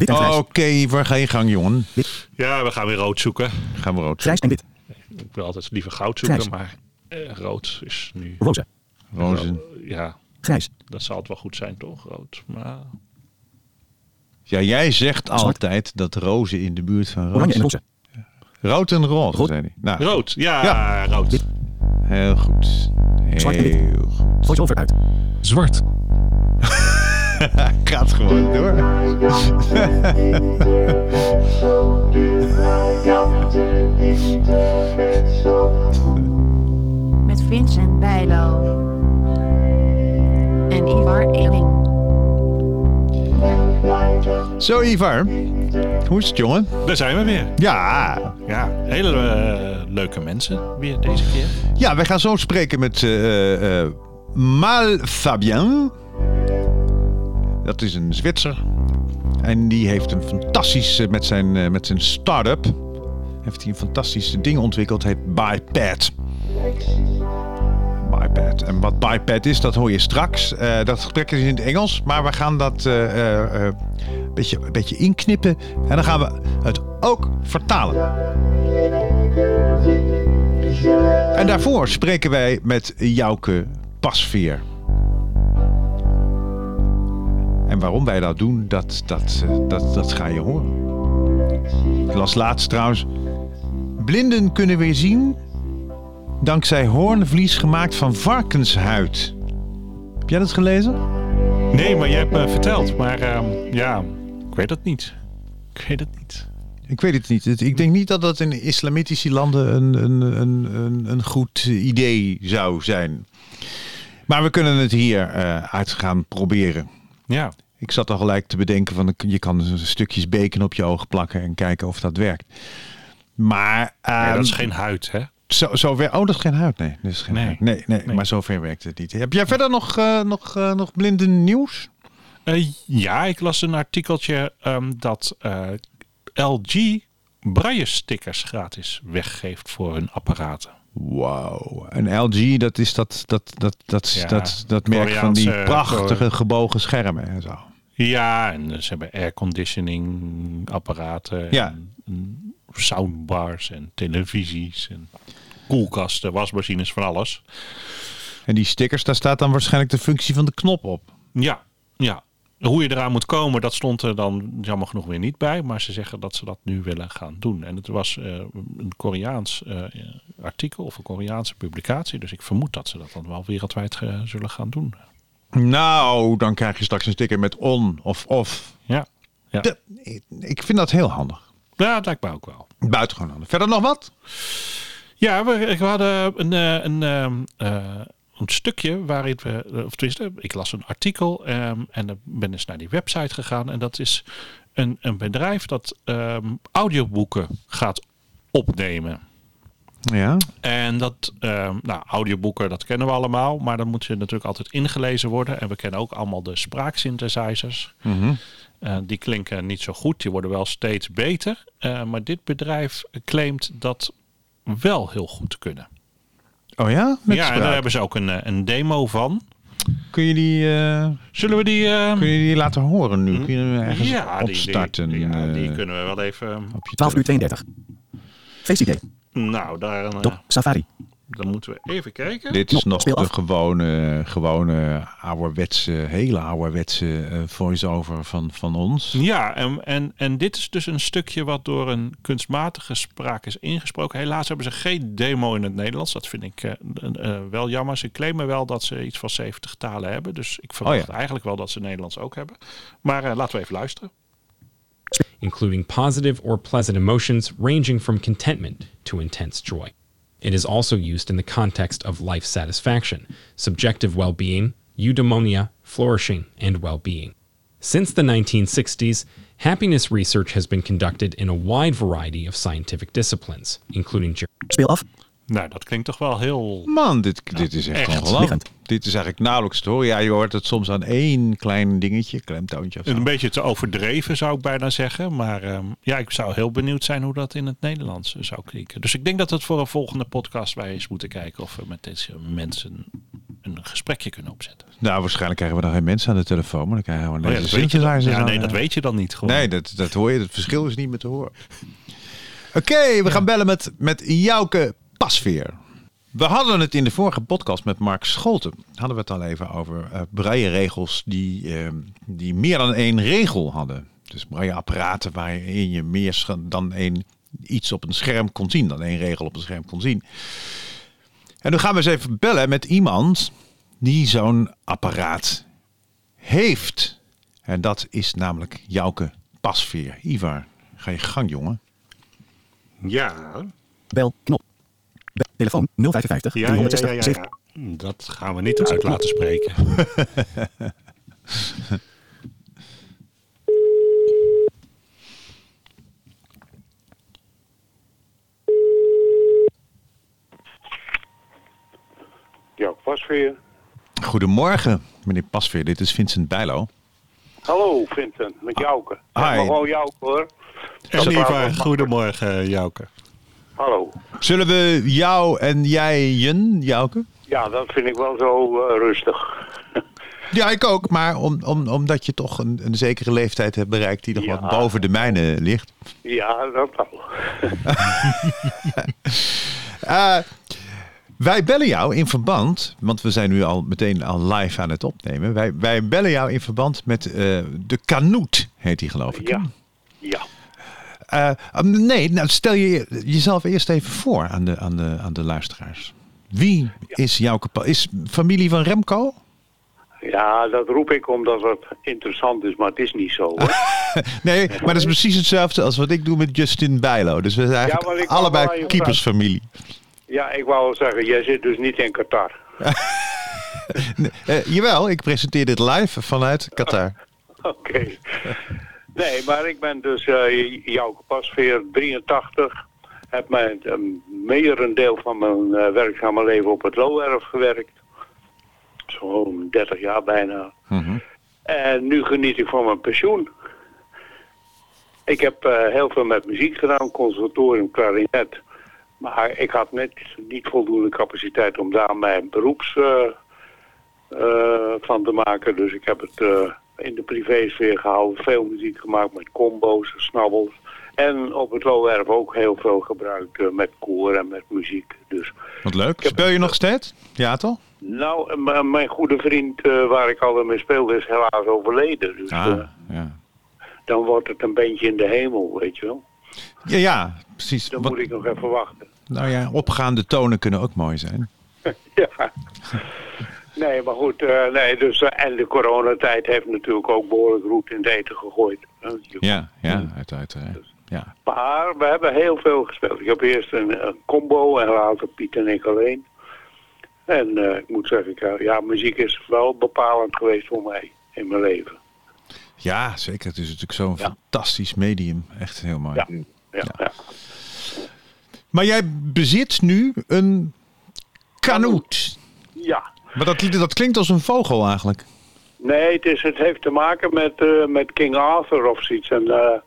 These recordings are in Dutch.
Wit en grijs. Oké, waar ga je gang, jongen? Ja, we gaan weer rood zoeken. Gaan we rood. Grijs en wit. Ik wil altijd liever goud zoeken, Grijs. maar eh, rood is nu... Roze. Rozen. Ja, Grijs. dat zal het wel goed zijn, toch? Rood. Maar Ja, jij zegt Zwart. altijd dat rozen in de buurt van rood Oranje en roze. Rood en roze, Rood. zei hij. Nou, rood, ja, Ja. rood. Wit. heel goed. Zwart en wit. Heel goed. Voice-over uit. Zwart. Gaat gewoon door. Met Vincent Bijlo. En Ivar Eling. Zo, Ivar. Hoe is het, jongen? Daar zijn we weer. Ja. Ja, hele eh, leuke mensen weer deze keer. Ja, wij gaan zo spreken met eh, eh, Mal Fabien. Dat is een Zwitser. En die heeft een fantastische, met zijn, eh, met zijn start-up, heeft hij een fantastische ding ontwikkeld. heet BiPad. BiPad. En wat BiPad is, dat hoor je straks. Eh, dat gesprek is in het Engels, maar we gaan dat eh, eh, eh, een beetje, beetje inknippen. En dan gaan we het ook vertalen. En daarvoor spreken wij met Jouke Pasveer. Waarom wij dat doen, dat, dat, eh, dat, dat ga je horen. Ik las laatst trouwens. Blinden kunnen weer zien dankzij hoornvlies gemaakt van varkenshuid. Heb jij dat gelezen? Nee, maar jij hebt me verteld. Maar ehm, ja, ik weet het niet. Ik weet het niet. Ik weet het niet. Ik denk niet dat dat in islamitische landen een, een, een, een, een goed idee zou zijn. Maar we kunnen het hier eh, uit gaan proberen. Ja, Ik zat al gelijk te bedenken van je kan stukjes bacon op je ogen plakken en kijken of dat werkt. Maar ehm, dat is geen huid, hè? zo, zo wer- Oh, dat is geen huid. Nee, dat is geen Nee. huid. Nee, nee, Nee. maar zover werkt het niet. Heb jij verder nog, eh, nog, eh, nog blinde nieuws? Eh, ja, ik las een artikeltje ehm, dat LG braille stickers gratis weggeeft voor hun apparaten. Wow. En LG, dat is dat, dat, dat, dat, Ja, dat, dat merk van die prachtige gebogen schermen en zo. Ja, en ze hebben airconditioning apparaten. Ja. En, en soundbars en televisies en koelkasten, wasmachines, van alles. En die stickers, daar staat dan waarschijnlijk de functie van de knop op. Ja, ja. Hoe je eraan moet komen, dat stond er dan jammer genoeg weer niet bij. Maar ze zeggen dat ze dat nu willen gaan doen. En het was eh, een Koreaans eh, artikel of een Koreaanse publicatie. Dus ik vermoed dat ze dat dan wel wereldwijd eh, zullen gaan doen. Nou, dan krijg je straks een sticker met on of off. Ja, ja. De- ik- vind dat heel handig. ja dat lijkt me ook wel. Buitengewoon handig. Verder nog wat? Ja, we, we hadden een, eh, een, ehm, eh, een stukje waarin we, eh, of tenminste, ik las een artikel ehm, en dan ben eens naar die website gegaan. En dat is een, een bedrijf dat ehm, audioboeken gaat opnemen. Ja. En dat, ehm, nou, audioboeken, dat kennen we allemaal, maar dan moet je natuurlijk altijd ingelezen worden. En we kennen ook allemaal de spraaksynthesizers. Mhm. Eh, die klinken niet zo goed, die worden wel steeds beter. Eh, maar dit bedrijf claimt dat wel heel goed te kunnen. Oh ja? Met ja, en daar hebben ze ook een, eh, een demo van. Kun je die, eh, Zullen we die... eh, kun je die laten horen nu? Kun je hem ergens ja, die, opstarten? die, ja, die eh, kunnen we wel even... op je 12 uur 32. Face ID. Nou, daar, eh, Top. Safari. dan moeten we even kijken. Dit is nog de af. gewone, gewone ouderwetse, hele ouderwetse eh, voice-over van, van ons. Ja, en, en, en dit is dus een stukje wat door een kunstmatige spraak is ingesproken. Helaas hebben ze geen demo in het Nederlands. Dat vind ik eh, eh, wel jammer. Ze claimen wel dat ze iets van 70 talen hebben. Dus ik verwacht Oh ja. eigenlijk wel dat ze Nederlands ook hebben. Maar laten we even luisteren. Including positive or pleasant emotions ranging from contentment to intense joy. It is also used in the context of life satisfaction, subjective well being, eudaimonia, flourishing, and well being. Since the 1960s, happiness research has been conducted in a wide variety of scientific disciplines, including Speel af. Nou, dat klinkt toch wel heel... Man, dit, dit is echt, echt. ongelooflijk. Dit is eigenlijk nauwelijks te horen. Ja, je hoort het soms aan één klein dingetje, klemtoontje of zo. Een beetje te overdreven zou ik bijna zeggen. Maar ehm, ja, ik zou heel benieuwd zijn hoe dat in het Nederlands zou klinken. Dus ik denk dat het voor een volgende podcast wij eens moeten kijken of we met deze mensen een een gesprekje kunnen opzetten. Nou, waarschijnlijk krijgen we dan geen mensen aan de telefoon, maar dan krijgen we Oh gewoon ja, deze dat weet je dan. synthesizers Ja, aan, nee, eh. dat weet je dan niet. Gewoon. Nee, dat, dat hoor je. Het verschil is niet meer te horen. Oké, we gaan bellen met, met Jouke Pasveer. We hadden het in de vorige podcast met Mark Scholten. Hadden we het al even over eh braille-regels die, eh, die meer dan één regel hadden. Dus braille-apparaten waarin je meer dan één iets op een scherm kon zien. Dan één regel op een scherm kon zien. En nu gaan we eens even bellen met iemand die zo'n apparaat heeft. En dat is namelijk Jouke Pasveer. Ivar, ga je gang, jongen. Ja, Bel. Knop. Telefoon 055 ja, ja, ja, 360 ja, ja. Dat gaan we niet uit laten spreken. Ja, Pasveer. Goedemorgen, meneer Pasveer. Dit is Vincent Bijlo. Hallo Vincent, met Jouke. Hi. Gewoon Jouke hoor. We- goedemorgen Jouke. Hallo. Zullen we jou en jij, Jen, Jouke? Ja, dat vind ik wel zo eh, rustig. Ja, ik ook. Maar om, om, omdat je toch een, een zekere leeftijd hebt bereikt die nog Ja. wat boven de mijne ligt. ja, dat wel. Eh, wij bellen jou in verband, want we zijn nu al meteen al live aan het opnemen. Wij, wij bellen jou in verband met eh, de Kanoet, heet die geloof ik. Ja. Eh, nee, nou stel je jezelf eerst even voor aan de, aan de, aan de luisteraars. Wie is Pa- Is familie van Remco? Ja, dat roep ik omdat het interessant is, maar het is niet zo hoor. Nee, maar dat is precies hetzelfde als wat ik doe met Justin Bijlo. Dus we zijn eigenlijk allebei keepersfamilie. ja, ik wou wel zeggen, jij zit dus niet in Qatar. Eh, jawel, ik presenteer dit live vanuit Qatar. Oké. Nee, maar ik ben dus eh Jouke Pasveer, 83. Heb mijn eh, merendeel van mijn eh, werkzame leven op het Loowerf gewerkt. Zo'n 30 jaar bijna. Mhm. En nu geniet ik van mijn pensioen. Ik heb eh, heel veel met muziek gedaan, conservatorium, klarinet. Maar ik had net niet voldoende capaciteit om daar mijn beroeps van te maken. Dus ik heb het in de privésfeer gehouden. Veel muziek gemaakt met combo's, snabbels. En op het Loowerf ook heel veel gebruikt eh, met koor en met muziek. Dus Wat leuk. Speel je nog steeds? Ja, toch? nou, mijn goede vriend eh, waar ik altijd mee speelde is helaas overleden. Dus Ah, ja. dan wordt het een beetje in de hemel, weet je wel. Ja, ja, precies. Dan Wat- moet ik nog even wachten. nou ja, opgaande tonen kunnen ook mooi zijn. ja. Nee, maar goed. eh, nee, dus, eh, en de coronatijd heeft natuurlijk ook behoorlijk roet in het eten gegooid. Eh, Ja, ja, uit, uiteraard. Ja. Maar we hebben heel veel gespeeld. Ik heb eerst een, een combo en later Piet en ik alleen. En eh, ik moet zeggen, ik, eh, ja, muziek is wel bepalend geweest voor mij in mijn leven. ja, zeker. Het is natuurlijk zo'n Ja. fantastisch medium. Echt heel mooi. Ja, ja, ja. Maar jij bezit nu een kanoet. ja. Maar dat, dat klinkt als een vogel eigenlijk. Nee, het, is, het heeft te maken met, eh, met King Arthur of zoiets. En eh,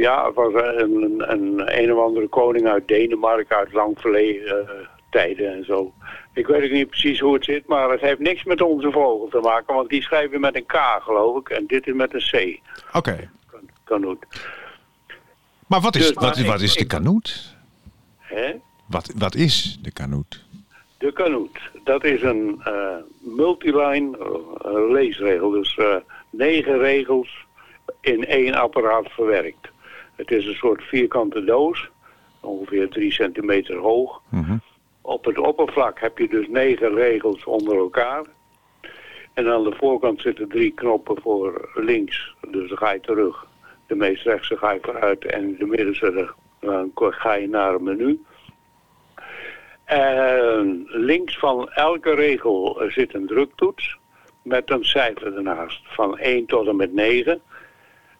ja, het was een, een, een, een of andere koning uit Denemarken uit lang verleden eh, tijden en zo. Ik weet ook niet precies hoe het zit, maar het heeft niks met onze vogel te maken. Want die schrijven met een K, geloof ik. En dit is met een C. Oké. Kan, kanoet. Maar wat is, Dus, wat, wat is de kanoet? Hè? Wat, wat is de kanoet? De kanoet, dat is een eh, multiline eh, leesregel. Dus eh, negen regels in één apparaat verwerkt. Het is een soort vierkante doos, ongeveer drie centimeter hoog. Mhm. Op het oppervlak heb je dus negen regels onder elkaar. En aan de voorkant zitten drie knoppen voor links, dus dan ga je terug. De meest rechtse ga je vooruit en de middenste dan ga je naar een menu. En links van elke regel zit een druktoets met een cijfer ernaast van 1 tot en met 9.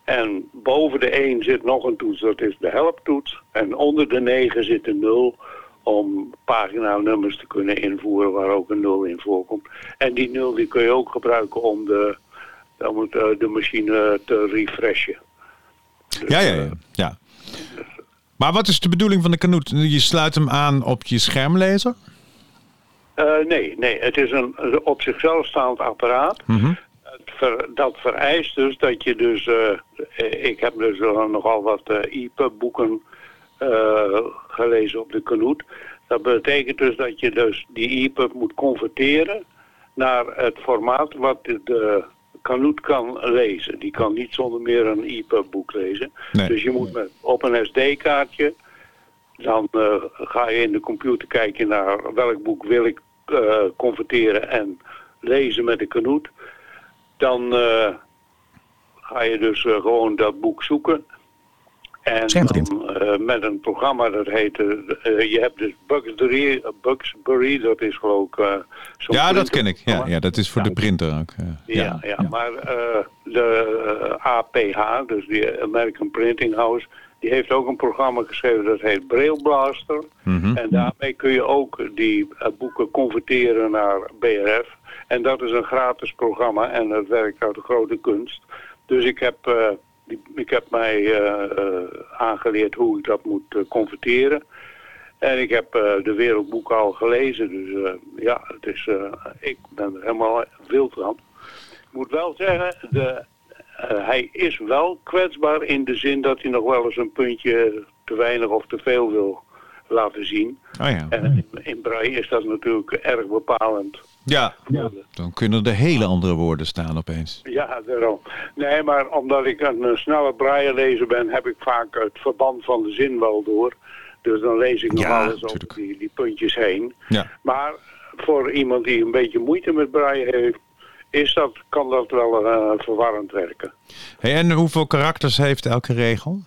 En boven de 1 zit nog een toets, dat is de helptoets. En onder de 9 zit een 0 om paginanummers te kunnen invoeren waar ook een 0 in voorkomt. En die 0 die kun je ook gebruiken om de, om eh, de machine te refreshen. Dus, Ja, ja, eh, ja, ja. Maar wat is de bedoeling van de kanoet? Je sluit hem aan op je schermlezer? Eh, nee, nee, het is een op zichzelf staand apparaat. Mhm. Ver- dat vereist dus dat je dus... eh, ik heb dus nogal wat eh EPUB-boeken eh, gelezen op de Kanoet. Dat betekent dus dat je dus die EPUB moet converteren naar het formaat wat de, Kanoet kan lezen. Die kan niet zonder meer een EPUB-boek lezen. Nee. Dus je moet met, op een SD-kaartje... Dan eh, ga je in de computer kijken naar welk boek wil ik eh, converteren en lezen met de Kanoet. Dan eh, ga je dus gewoon dat boek zoeken. En dan, eh, met een programma dat heet... eh, je hebt dus Bugsbury, Bugsbury dat is geloof ik... eh, Ja, dat ken ik. Ja, ja, dat is voor de printer ook. Ja, ja, maar eh, de APH, dus die American Printing House, die heeft ook een programma geschreven dat heet Braille Blaster. Mhm. En daarmee kun je ook die boeken converteren naar BRF. En dat is een gratis programma en dat werkt uit de grote kunst. Dus ik heb, eh, ik heb mij eh, eh, aangeleerd hoe ik dat moet eh, converteren. En ik heb de wereldboeken al gelezen. Dus ja, het is, ik ben er helemaal wild van. Ik moet wel zeggen, de, hij is wel kwetsbaar in de zin dat hij nog wel eens een puntje te weinig of te veel wil laten zien. Oh ja. En in, in braille is dat natuurlijk erg bepalend. Ja, dan kunnen er hele andere woorden staan opeens. Ja, daarom. Nee, maar omdat ik een, snelle braille lezer ben, heb ik vaak het verband van de zin wel door. Dus dan lees ik nog Ja, alles over die, die puntjes heen. Ja. Maar voor iemand die een beetje moeite met braille heeft, is dat, kan dat wel eh, verwarrend werken. Hey, en hoeveel karakters heeft elke regel?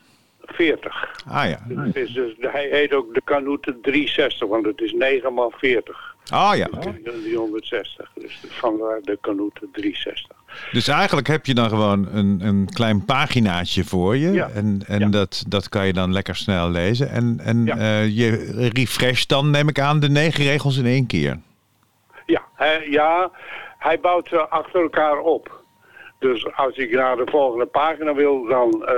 40. Ah ja. Het is dus, hij heet ook de Canute 360, want het is 9 x 40. Ah ja, oké. 360. Dus vandaar de Canute 360. Dus eigenlijk heb je dan gewoon een, een klein paginaatje voor je. Ja. En, en Ja. dat, dat kan je dan lekker snel lezen. En, en Ja. eh, je refresht dan, neem ik aan, de negen regels in één keer. Ja, hij, ja, hij bouwt ze achter elkaar op. Dus als ik naar de volgende pagina wil, dan eh,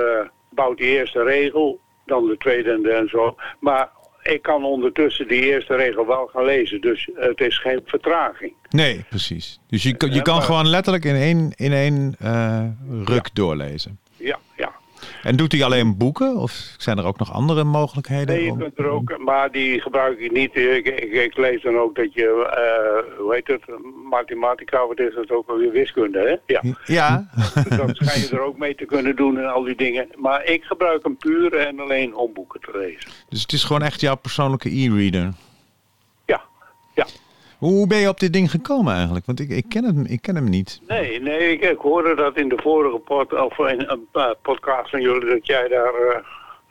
bouwt die eerste regel, dan de tweede en, de en zo. Maar ik kan ondertussen die eerste regel wel gaan lezen, dus het is geen vertraging. Nee, precies. Dus je, kan- je kan gewoon letterlijk in één, in één eh, ruk doorlezen. Ja. En doet hij alleen boeken? Of zijn er ook nog andere mogelijkheden? Nee, je kunt er ook, maar die gebruik ik niet. Ik, ik, ik lees dan ook dat je, eh, hoe heet het, mathematica, wat is het ook alweer, wiskunde, hè? Ja. Ja, dat schijn je er ook mee te kunnen doen en al die dingen. Maar ik gebruik hem puur en alleen om boeken te lezen. dus het is gewoon echt jouw persoonlijke e-reader. Hoe ben je op dit ding gekomen eigenlijk? Want ik, ik, ken, hem, ik ken hem niet. Nee, nee, ik, ik hoorde dat in de vorige pod, of in een podcast van jullie dat jij daar eh,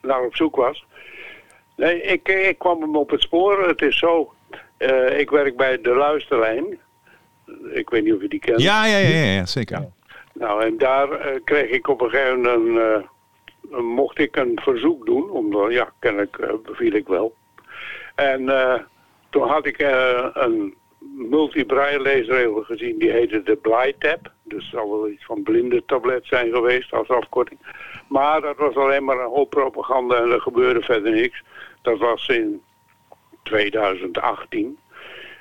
naar op zoek was. Nee, ik, ik kwam hem op het spoor. Het is zo, eh, ik werk bij de luisterlijn. Ik weet niet of je die kent. Ja, ja, ja, ja, ja, zeker. Nou, en daar eh, kreeg ik op een gegeven moment, een, mocht ik een verzoek doen, omdat, ja, kennelijk eh, beviel ik wel. En eh, toen had ik eh, een multi-braille leesregel gezien, die heette de Blytap. Dus het zal wel iets van blinde tablet zijn geweest als afkorting. Maar dat was alleen maar een hoop propaganda en er gebeurde verder niks. Dat was in 2018.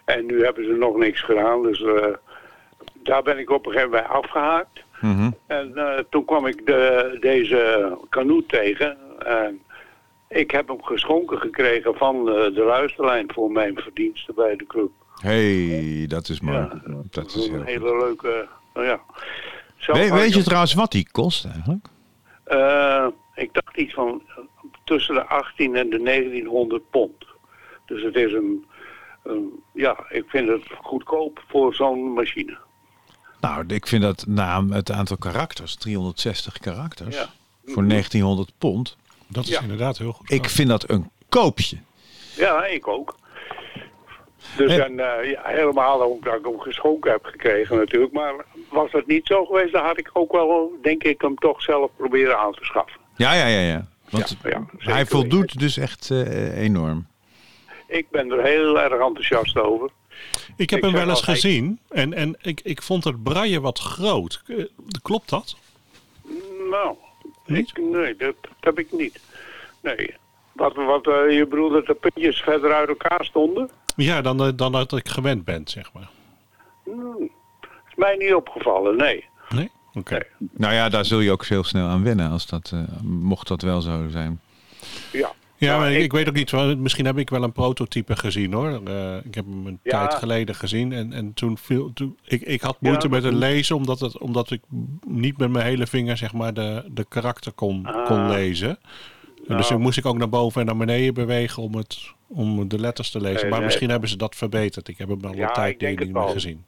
En nu hebben ze nog niks gedaan, dus eh, daar ben ik op een gegeven moment afgehaakt. Mhm. En eh, toen kwam ik de, deze kanoe tegen. En ik heb hem geschonken gekregen van eh, de luisterlijn voor mijn verdiensten bij de club. hey, dat is mooi. Ja, dat is een goed. hele leuke... nou ja. We- weet je trouwens wat die kost eigenlijk? Eh, ik dacht iets van eh, tussen de 18 en de 1900 pond. Dus het is een, een... Ja, ik vind het goedkoop voor zo'n machine. Nou, ik vind dat na het aantal karakters, 360 karakters, Ja. voor 1900 pond. Dat is Ja. inderdaad heel goed. Ik vind dat een koopje. Ja, ik ook. Dus en, eh, ja, helemaal ook dat ik hem geschonken heb gekregen natuurlijk. Maar was dat niet zo geweest, dan had ik ook wel, denk ik, hem toch zelf proberen aan te schaffen. Ja, ja, ja, ja. Want Ja, ja, zeker hij voldoet dus echt eh, enorm. Ik ben er heel erg enthousiast over. Ik heb Ik hem wel eens hij- gezien en, en ik, ik vond het braille wat groot. Eh, Klopt dat? Nou, Niet? ik, nee, dat, dat heb ik niet. Nee. Wat, wat eh, je bedoelt dat de puntjes verder uit elkaar stonden? Ja, dan, eh, dan dat ik gewend ben, zeg maar. Is mij niet opgevallen, nee. Nee? Oké. Nou ja, daar zul je ook heel snel aan wennen, als dat, eh, mocht dat wel zo zijn. Ja. Ja, maar ik, ik weet ook niet. Misschien heb ik wel een prototype gezien hoor. Eh, ik heb hem een Ja. tijd geleden gezien. En, en toen viel. Toen, ik, ik had moeite Ja, met het lezen, omdat, het, omdat ik niet met mijn hele vinger zeg maar, de, de karakter kon, Ah. kon lezen. Dus toen moest ik ook naar boven en naar beneden bewegen om, het, om de letters te lezen. Nee, maar nee. misschien hebben ze dat verbeterd. Ik heb hem al Ja, een tijd niet meer gezien.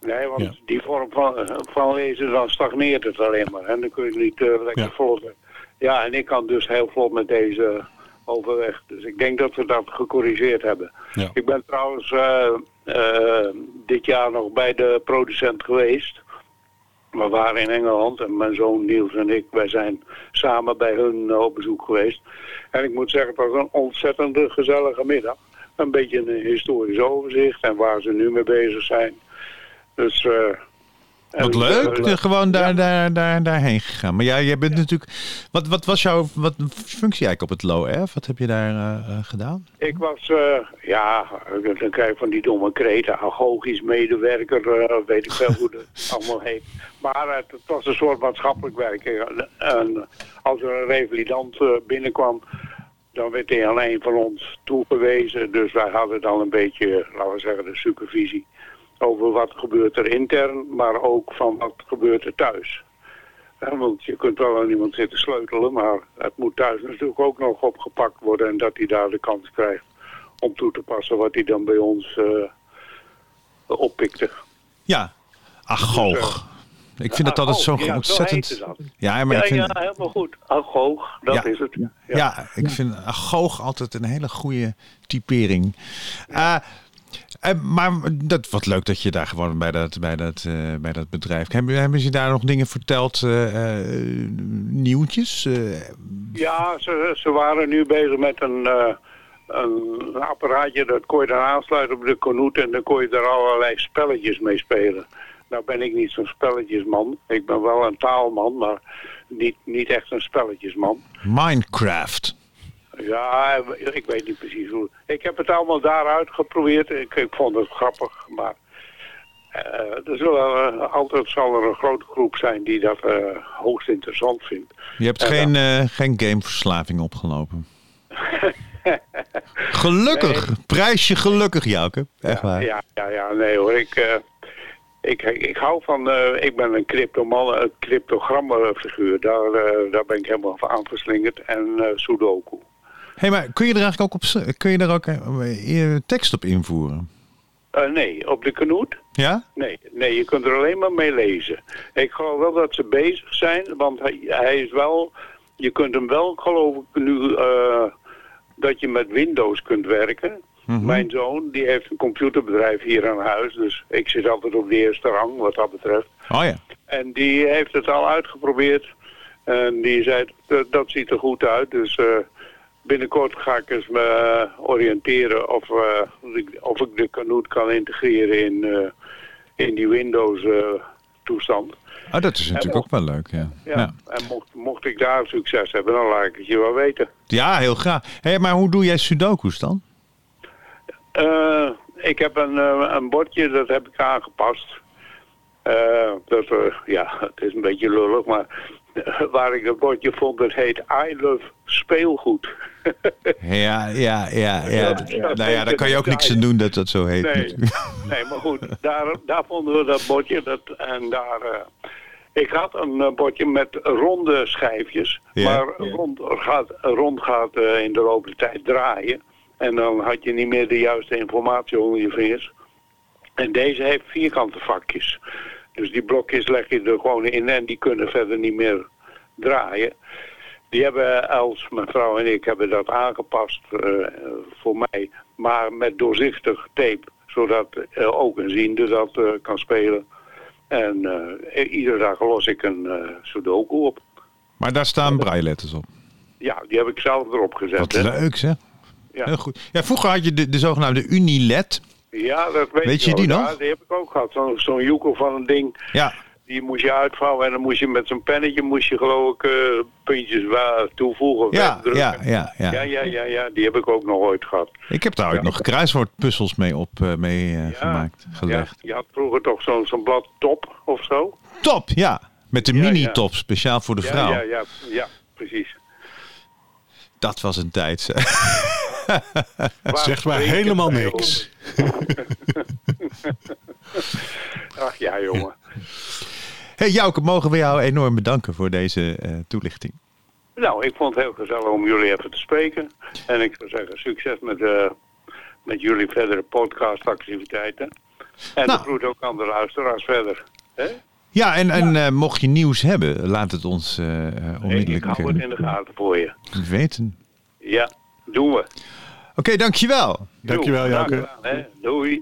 Nee, want die vorm van, van lezen, dan stagneert het alleen maar. En dan kun je niet eh, lekker volgen. Ja, en ik kan dus heel vlot met deze overweg. Dus ik denk dat we dat gecorrigeerd hebben. Ja. Ik ben trouwens eh, eh, dit jaar nog bij de producent geweest. We waren in Engeland en mijn zoon Niels en ik, wij zijn samen bij hun eh, op bezoek geweest. En ik moet zeggen, het was een ontzettende gezellige middag. Een beetje een historisch overzicht en waar ze nu mee bezig zijn. Dus... eh, Wat en- leuk, eh, eh, gewoon daar, Ja. daar, daar, daarheen gegaan. Maar ja, jij bent natuurlijk... Wat, wat was jouw wat, functie eigenlijk op het LOF? Wat heb je daar eh, eh, gedaan? Ik was, eh, ja, dan krijg je van die domme kreten, agogisch medewerker, eh, weet ik veel hoe het allemaal heet. Maar het, het was een soort maatschappelijk werk. En, en als er een revalidant eh, binnenkwam, dan werd hij aan een van ons toegewezen. Dus wij hadden dan een beetje, laten we zeggen, de supervisie over wat gebeurt er intern, maar ook van wat gebeurt er thuis. Ja, want je kunt wel aan iemand zitten sleutelen, maar het moet thuis natuurlijk ook nog opgepakt worden en dat hij daar de kans krijgt om toe te passen wat hij dan bij ons eh oppikte. Ja, agoog. Ik vind het altijd zo ja, ontzettend... Ja, maar Ja, ik vind... ja, helemaal goed. Agoog, dat Ja. is het. Ja. Ja, ik vind agoog altijd een hele goede typering. Eh, eh, maar dat, wat leuk dat je daar gewoon bij dat, bij dat, eh, bij dat bedrijf... Hebben, hebben ze daar nog dingen verteld, eh, nieuwtjes? Ja, ze, ze waren nu bezig met een, een apparaatje, dat kon je dan aansluiten op de Konoet en dan kon je er allerlei spelletjes mee spelen. Nou ben ik niet zo'n spelletjesman. Ik ben wel een taalman, maar niet, niet echt een spelletjesman. Minecraft. Ja, ik weet niet precies hoe. Ik heb het allemaal daaruit geprobeerd. Ik, ik vond het grappig, maar eh, er zullen, eh, altijd zal er een grote groep zijn die dat eh, hoogst interessant vindt. Je hebt Ja, geen, geen gameverslaving opgelopen. gelukkig. Prijsje gelukkig, Jouke. Echt waar. Ja, ja, ja, nee hoor. Ik, ik, ik hou van, ik ben een cryptoman, een cryptogramfiguur. Daar, daar ben ik helemaal van aan verslingerd. En Sudoku. Hey, maar kun je er eigenlijk ook op kun je er ook eh, tekst op invoeren? Eh, nee, op de Knoet? Ja? Nee, nee, je kunt er alleen maar mee lezen. Ik geloof wel dat ze bezig zijn, want hij, hij is wel... Je kunt hem wel, geloof ik, nu... eh, dat je met Windows kunt werken. Mijn zoon, die heeft een computerbedrijf hier aan huis. Dus ik zit altijd op de eerste rang, wat dat betreft. Oh ja. En die heeft het al uitgeprobeerd. En die zei, dat, dat ziet er goed uit. Dus binnenkort ga ik eens me eh, oriënteren of, eh, ik- of ik de Kanoet kan integreren in, eh, in die Windows toestand. Oh, dat is natuurlijk ook wel leuk, ja. Ja. Ja, En mocht, mocht ik daar succes hebben, dan laat ik het je wel weten. ja heel graag. hey, maar hoe doe jij sudoku's dan? Ik heb een, een bordje, dat heb ik aangepast. Eh, dat, ja, het is een beetje lullig, maar waar ik dat bordje vond, dat heet I love speelgoed. Ja, ja, ja, ja. Nou ja, daar kan je ook niks aan doen dat dat zo heet. Nee, nee maar goed, daar, daar vonden we dat bordje. Dat, en daar, eh, ik had een eh, bordje met ronde schijfjes. Ja. Maar rond gaat, rond gaat eh, in de loop der tijd draaien. En dan had je niet meer de juiste informatie onder je vingers. En deze heeft vierkante vakjes. Dus die blokjes leg je er gewoon in en die kunnen verder niet meer draaien. Die hebben Els, mijn vrouw en ik, hebben dat aangepast eh, voor mij. Maar met doorzichtig tape, zodat eh, ook een ziende dat eh, kan spelen. En iedere dag los ik een sudoku op. Maar daar staan brailletters op. Ja, die heb ik zelf erop gezet. Wat hè. leuk, zeg. Ja. Heel goed. Ja, vroeger had je de, de zogenaamde Unilet. Ja, dat weet, Weet je die Ja, nog? die heb ik ook gehad. Zo'n zo'n joekel van een ding. Ja, Die moest je uitvouwen en dan moest je met zo'n pennetje moest je geloof ik eh, puntjes toevoegen. Ja, ja, ja, ja. ja, ja, ja, ja, die heb ik ook nog ooit gehad. Ik heb daar ooit nog kruiswoordpuzzels mee, op, eh, mee eh, gemaakt, Ja, gelegd. je had vroeger toch zo'n zo'n blad top of zo? Top, ja. Met de Ja, mini-top, speciaal voor de Ja, vrouw. ja, ja, ja, precies. Dat was een tijd. Zegt maar helemaal niks. Ach ja, jongen. hey Jouke, mogen we jou enorm bedanken voor deze eh, toelichting. Nou, ik vond het heel gezellig om jullie even te spreken. En ik zou zeggen, succes met, eh, met jullie verdere podcastactiviteiten. En Nou. de groet ook aan de luisteraars verder. Hè? Ja, en, en eh, mocht je nieuws hebben, laat het ons eh, eh, Ik onmiddellijk hou het in de gaten voor je. weten. Ja, doen we. Oké, dankjewel. Dankjewel, hè. Doei.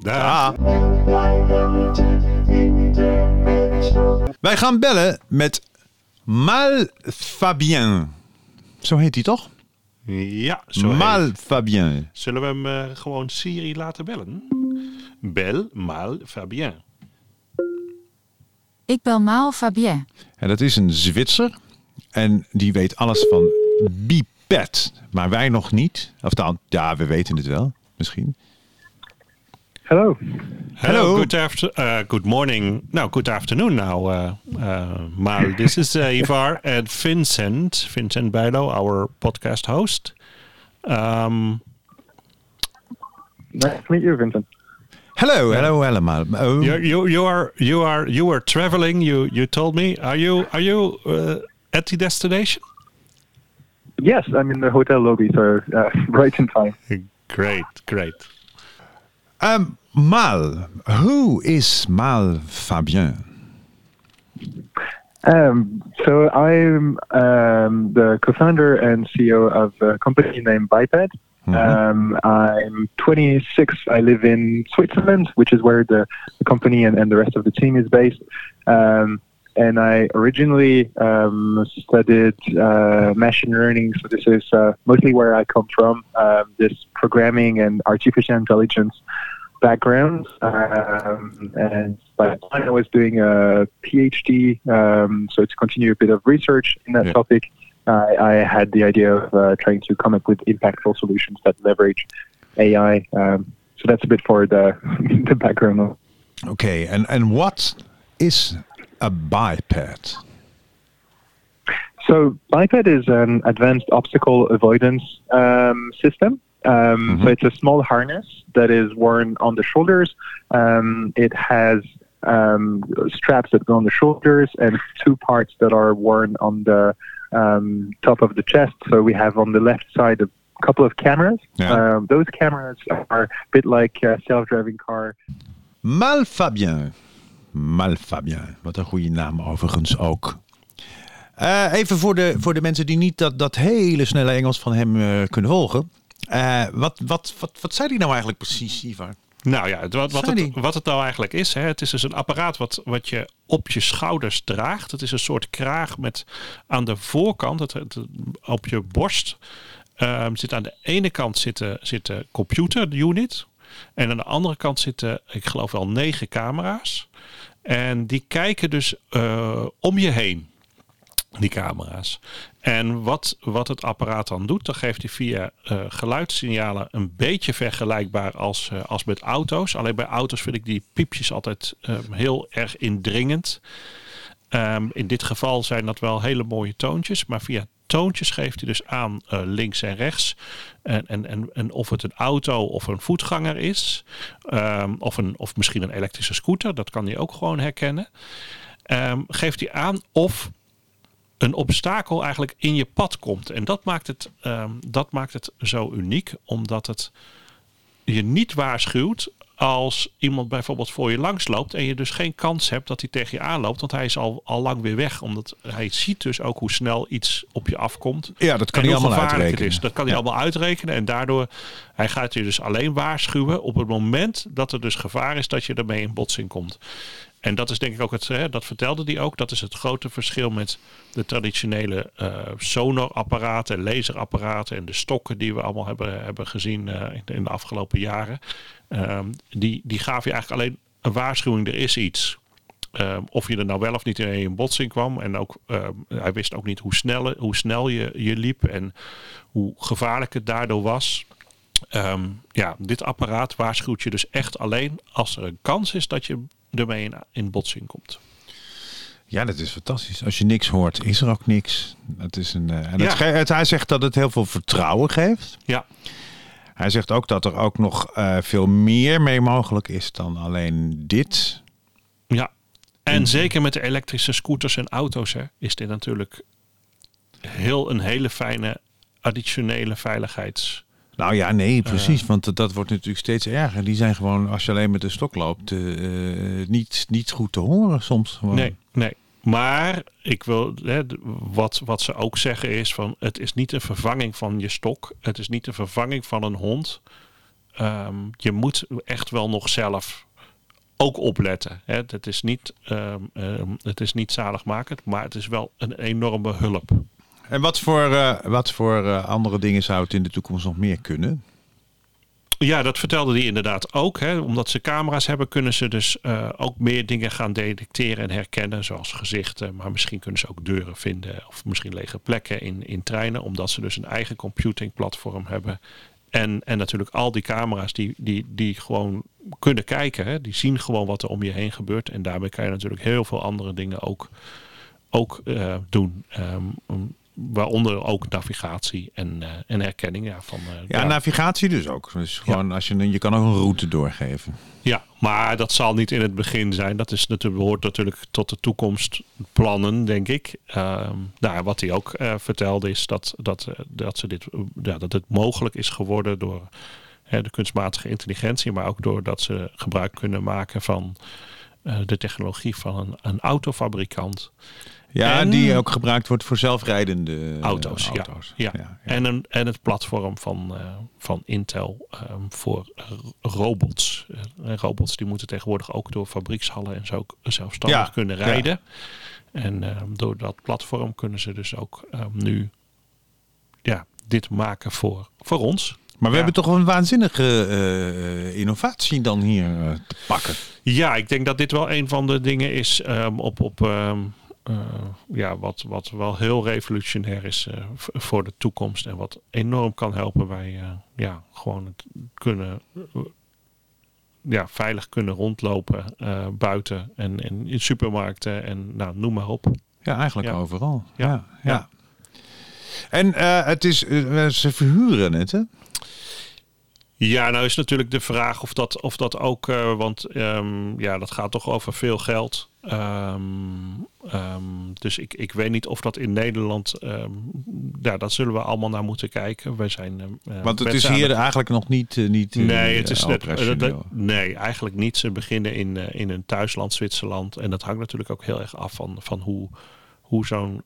Wij gaan bellen met Mal Fabien. Zo heet hij toch? Ja, zo heet Mal het. Fabien. Zullen we hem eh, gewoon Siri laten bellen? Bel mal Fabien. Ik bel Maal Fabien. En dat is een Zwitser. En die weet alles van biped. Maar wij nog niet. Of dan, ja, we weten het wel. Misschien. Hello. Hello, good after, uh, good morning. No, good afternoon now, uh, uh, Mal. This is uh, Ivar and Vincent, Vincent Bijlo, our podcast host. Um, Nice to meet you, Vincent. Hello, hello allemaal. Oh, you, you, you are, you are, you were traveling. You, you told me. Are you, are you uh, at the destination? Yes, I'm in the hotel lobby, so uh, right in time. Great, great. um, Mal, who is Mal Fabien? Um, so I'm um, the co-founder and CEO of a company named Biped. Um, I'm 26. I live in Switzerland, which is where the, the company and, and the rest of the team is based. Um, and I originally um, studied uh, machine learning, so this is uh, mostly where I come from. Um, this programming and artificial intelligence background. Um, and by the time I was doing a PhD, um, so to continue a bit of research in that Yeah. topic, I I had the idea of uh, trying to come up with impactful solutions that leverage AI. Um, so that's a bit for the the background. Okay, and, and what is a biped? So biped is an advanced obstacle avoidance um, system. Um, So it's a small harness that is worn on the shoulders. Um, it has um, straps that go on the shoulders and two parts that are worn on the um, top of the chest. So we have on the left side a couple of cameras. Yeah. Um, those cameras are a bit like a self-driving car. Mal Fabien. Mal Fabien. Wat een goede naam overigens ook. Eh, even voor de, voor de mensen die niet dat, dat hele snelle Engels van hem eh, kunnen volgen. Eh, wat, wat, wat, wat zei hij nou eigenlijk precies, Ivar? Nou ja, wat, wat, het, wat het nou eigenlijk is, hè, het is dus een apparaat wat, wat je op je schouders draagt. Het is een soort kraag met aan de voorkant, het, het- op je borst, ehm, zit aan de ene kant zit de, zit de computer unit. En aan de andere kant zitten, ik geloof wel, negen camera's. En die kijken dus eh, om je heen die camera's. En wat, wat het apparaat dan doet, dan geeft hij via eh, geluidssignalen een beetje vergelijkbaar als, eh, als met auto's. Alleen bij auto's vind ik die piepjes altijd heel erg indringend. Ehm, in dit geval zijn dat wel hele mooie toontjes, maar via toontjes geeft hij dus aan eh, links en rechts. En, en, en, en of het een auto of een voetganger is, ehm, of, een, of misschien een elektrische scooter, dat kan hij ook gewoon herkennen. Ehm, geeft hij aan of een obstakel eigenlijk in je pad komt. En dat maakt het, dat maakt het zo uniek, omdat het je niet waarschuwt als iemand bijvoorbeeld voor je langs loopt en je dus geen kans hebt dat hij tegen je aanloopt, want hij is al, al lang weer weg. Omdat hij ziet dus ook hoe snel iets op je afkomt. Ja, dat kan hij allemaal uitrekenen. Is. Dat kan hij Ja. allemaal uitrekenen. En daardoor, hij gaat je dus alleen waarschuwen op het moment dat er dus gevaar is dat je ermee in botsing komt. En dat is denk ik ook het, hè, dat vertelde hij ook, dat is het grote verschil met de traditionele eh sonarapparaten, laserapparaten en de stokken die we allemaal hebben, hebben gezien eh, in, de- afgelopen jaren. Ehm, die, die gaven je eigenlijk alleen een waarschuwing, er is iets. ehm, of je er nou wel of niet in botsing kwam. En ook, ehm, hij wist ook niet hoe snel, hoe snel je, je liep en hoe gevaarlijk het daardoor was. Ja, dit apparaat waarschuwt je dus echt alleen als er een kans is dat je ermee in, in botsing komt. Ja, dat is fantastisch. Als je niks hoort, is er ook niks. Het is een, eh, en het Ja. het- hij zegt dat het heel veel vertrouwen geeft. Ja, Hij zegt ook dat er ook nog eh, veel meer mee mogelijk is dan alleen dit. ja. En zeker met de elektrische scooters en auto's hè, is dit natuurlijk heel, een hele fijne additionele veiligheids... Nou ja, nee, precies. want dat, wordt natuurlijk steeds erger. Die zijn gewoon, als je alleen met de stok loopt, eh, niet, niet goed te horen soms. Gewoon. Nee, nee. Maar ik wil, hè, wat, wat ze ook zeggen is van het is niet een vervanging van je stok. Het is niet een vervanging van een hond. Ehm, je moet echt wel nog zelf ook opletten. Hè. Het, is niet, ehm, ehm, het is niet zaligmakend, maar het is wel een enorme hulp. En wat voor, eh, wat voor eh, andere dingen zou het in de toekomst nog meer kunnen? Ja, dat vertelde hij inderdaad ook. Hè. Omdat ze camera's hebben, kunnen ze dus eh, ook meer dingen gaan detecteren en herkennen. Zoals gezichten, maar misschien kunnen ze ook deuren vinden. Of misschien lege plekken in, in treinen. Omdat ze dus een eigen computingplatform hebben. En, en natuurlijk al die camera's die, die, die gewoon kunnen kijken. Die zien gewoon wat er om je heen gebeurt. En daarbij kan je natuurlijk heel veel andere dingen ook, ook doen. Ehm, waaronder ook navigatie en, eh, en herkenning ja, van... eh, Ja, navigatie dus ook. Dus gewoon als je, je kan ook een route doorgeven. Ja, maar dat zal niet in het begin zijn. Dat is natuurlijk, behoort natuurlijk tot de toekomstplannen, denk ik. Ehm nou, wat hij ook eh, vertelde is dat, dat, dat, ze dit, ja, dat het mogelijk is geworden door de kunstmatige intelligentie, maar ook doordat ze gebruik kunnen maken van de technologie van een, een autofabrikant. Ja, En- die ook gebruikt wordt voor zelfrijdende eh, auto's. ja. auto's. Ja. En, een, en het platform van, eh, van Intel ehm, voor robots. Eh, robots die moeten tegenwoordig ook door fabriekshallen en zo ook zelfstandig Ja, kunnen ja. rijden. En ehm, door dat platform kunnen ze dus ook ehm, nu ja, dit maken voor, voor ons. Maar we Ja. hebben toch een waanzinnige innovatie dan hier te pakken. Ja, ik denk dat dit wel een van de dingen is op, op ja, wat, wat wel heel revolutionair is eh, voor de toekomst. En wat enorm kan helpen bij eh, ja, gewoon het kunnen eh, ja, veilig kunnen rondlopen eh, buiten en, en in supermarkten en nou, noem maar op. Ja, eigenlijk Ja. overal. Ja, Ja. ja. En eh, het is, eh, ze verhuren het, hè? Ja, nou is natuurlijk de vraag of dat, of dat ook, eh, want ehm, ja, dat gaat toch over veel geld. Ehm, ehm, dus ik, ik weet niet of dat in Nederland, ja, dat zullen we allemaal naar moeten kijken. Wij zijn, eh, Want het is hier eigenlijk nog niet, eh, niet Nee, het is net, dat- nee, eigenlijk niet. Ze beginnen in, in hun thuisland Zwitserland. En dat hangt natuurlijk ook heel erg af van, van hoe, hoe zo'n,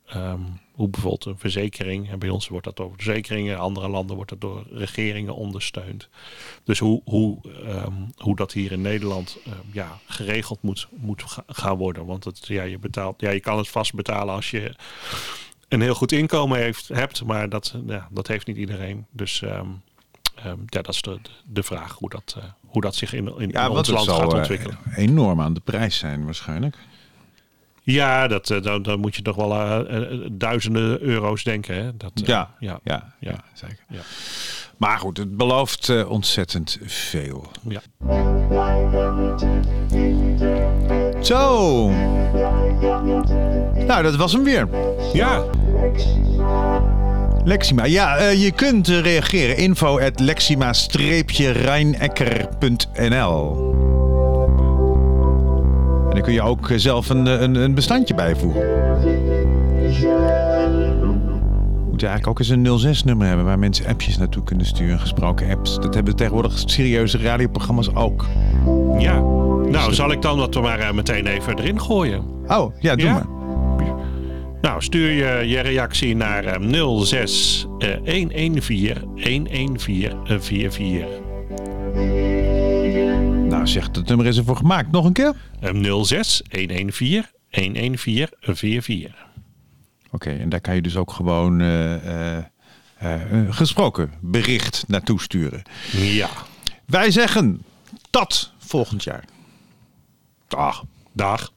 hoe bijvoorbeeld een verzekering. En bij ons wordt dat door verzekeringen, in andere landen wordt dat door regeringen ondersteund. Dus hoe, hoe, ehm, hoe dat hier in Nederland ehm, ja, geregeld moet, moet ga- gaan worden. Want het, ja, je, betaalt, ja, je kan het vast betalen als je een heel goed inkomen heeft, hebt, maar dat, ja, dat heeft niet iedereen. Dus ehm, ja, dat is de, de vraag hoe dat, eh, hoe dat zich in, in, Ja, in ons land zal gaat eh, ontwikkelen. enorm aan de prijs zijn waarschijnlijk. Ja, dat, eh, dan, dan moet je toch wel eh, eh, duizenden euro's denken. Hè? Dat, Ja, ja, ja, ja, Ja. zeker. Ja. Maar goed, het belooft ontzettend veel. ja. Zo. Nou, dat was hem weer. ja. Lexima. Ja, je kunt reageren. Info at lexima-rijnekker.nl En dan kun je ook eh, zelf een, eh, een, een bestandje bijvoegen. We moeten eigenlijk ook eens een 06-nummer hebben waar mensen appjes naartoe kunnen sturen. Gesproken apps. Dat hebben tegenwoordig serieuze radioprogramma's ook. ja. Nou, zal ik dan dat er maar eh, meteen even erin gooien? Oh, ja, doe Ja? maar. Nou, stuur je, je reactie naar eh, 06 eh, 114 114 44. Nou, zeg dat nummer is ervoor gemaakt. Nog een keer? Eh, 06 114 114 44. Oké, en daar kan je dus ook gewoon eh, eh, een gesproken bericht naartoe sturen. Ja. Wij zeggen tot volgend jaar. Dag. Dag.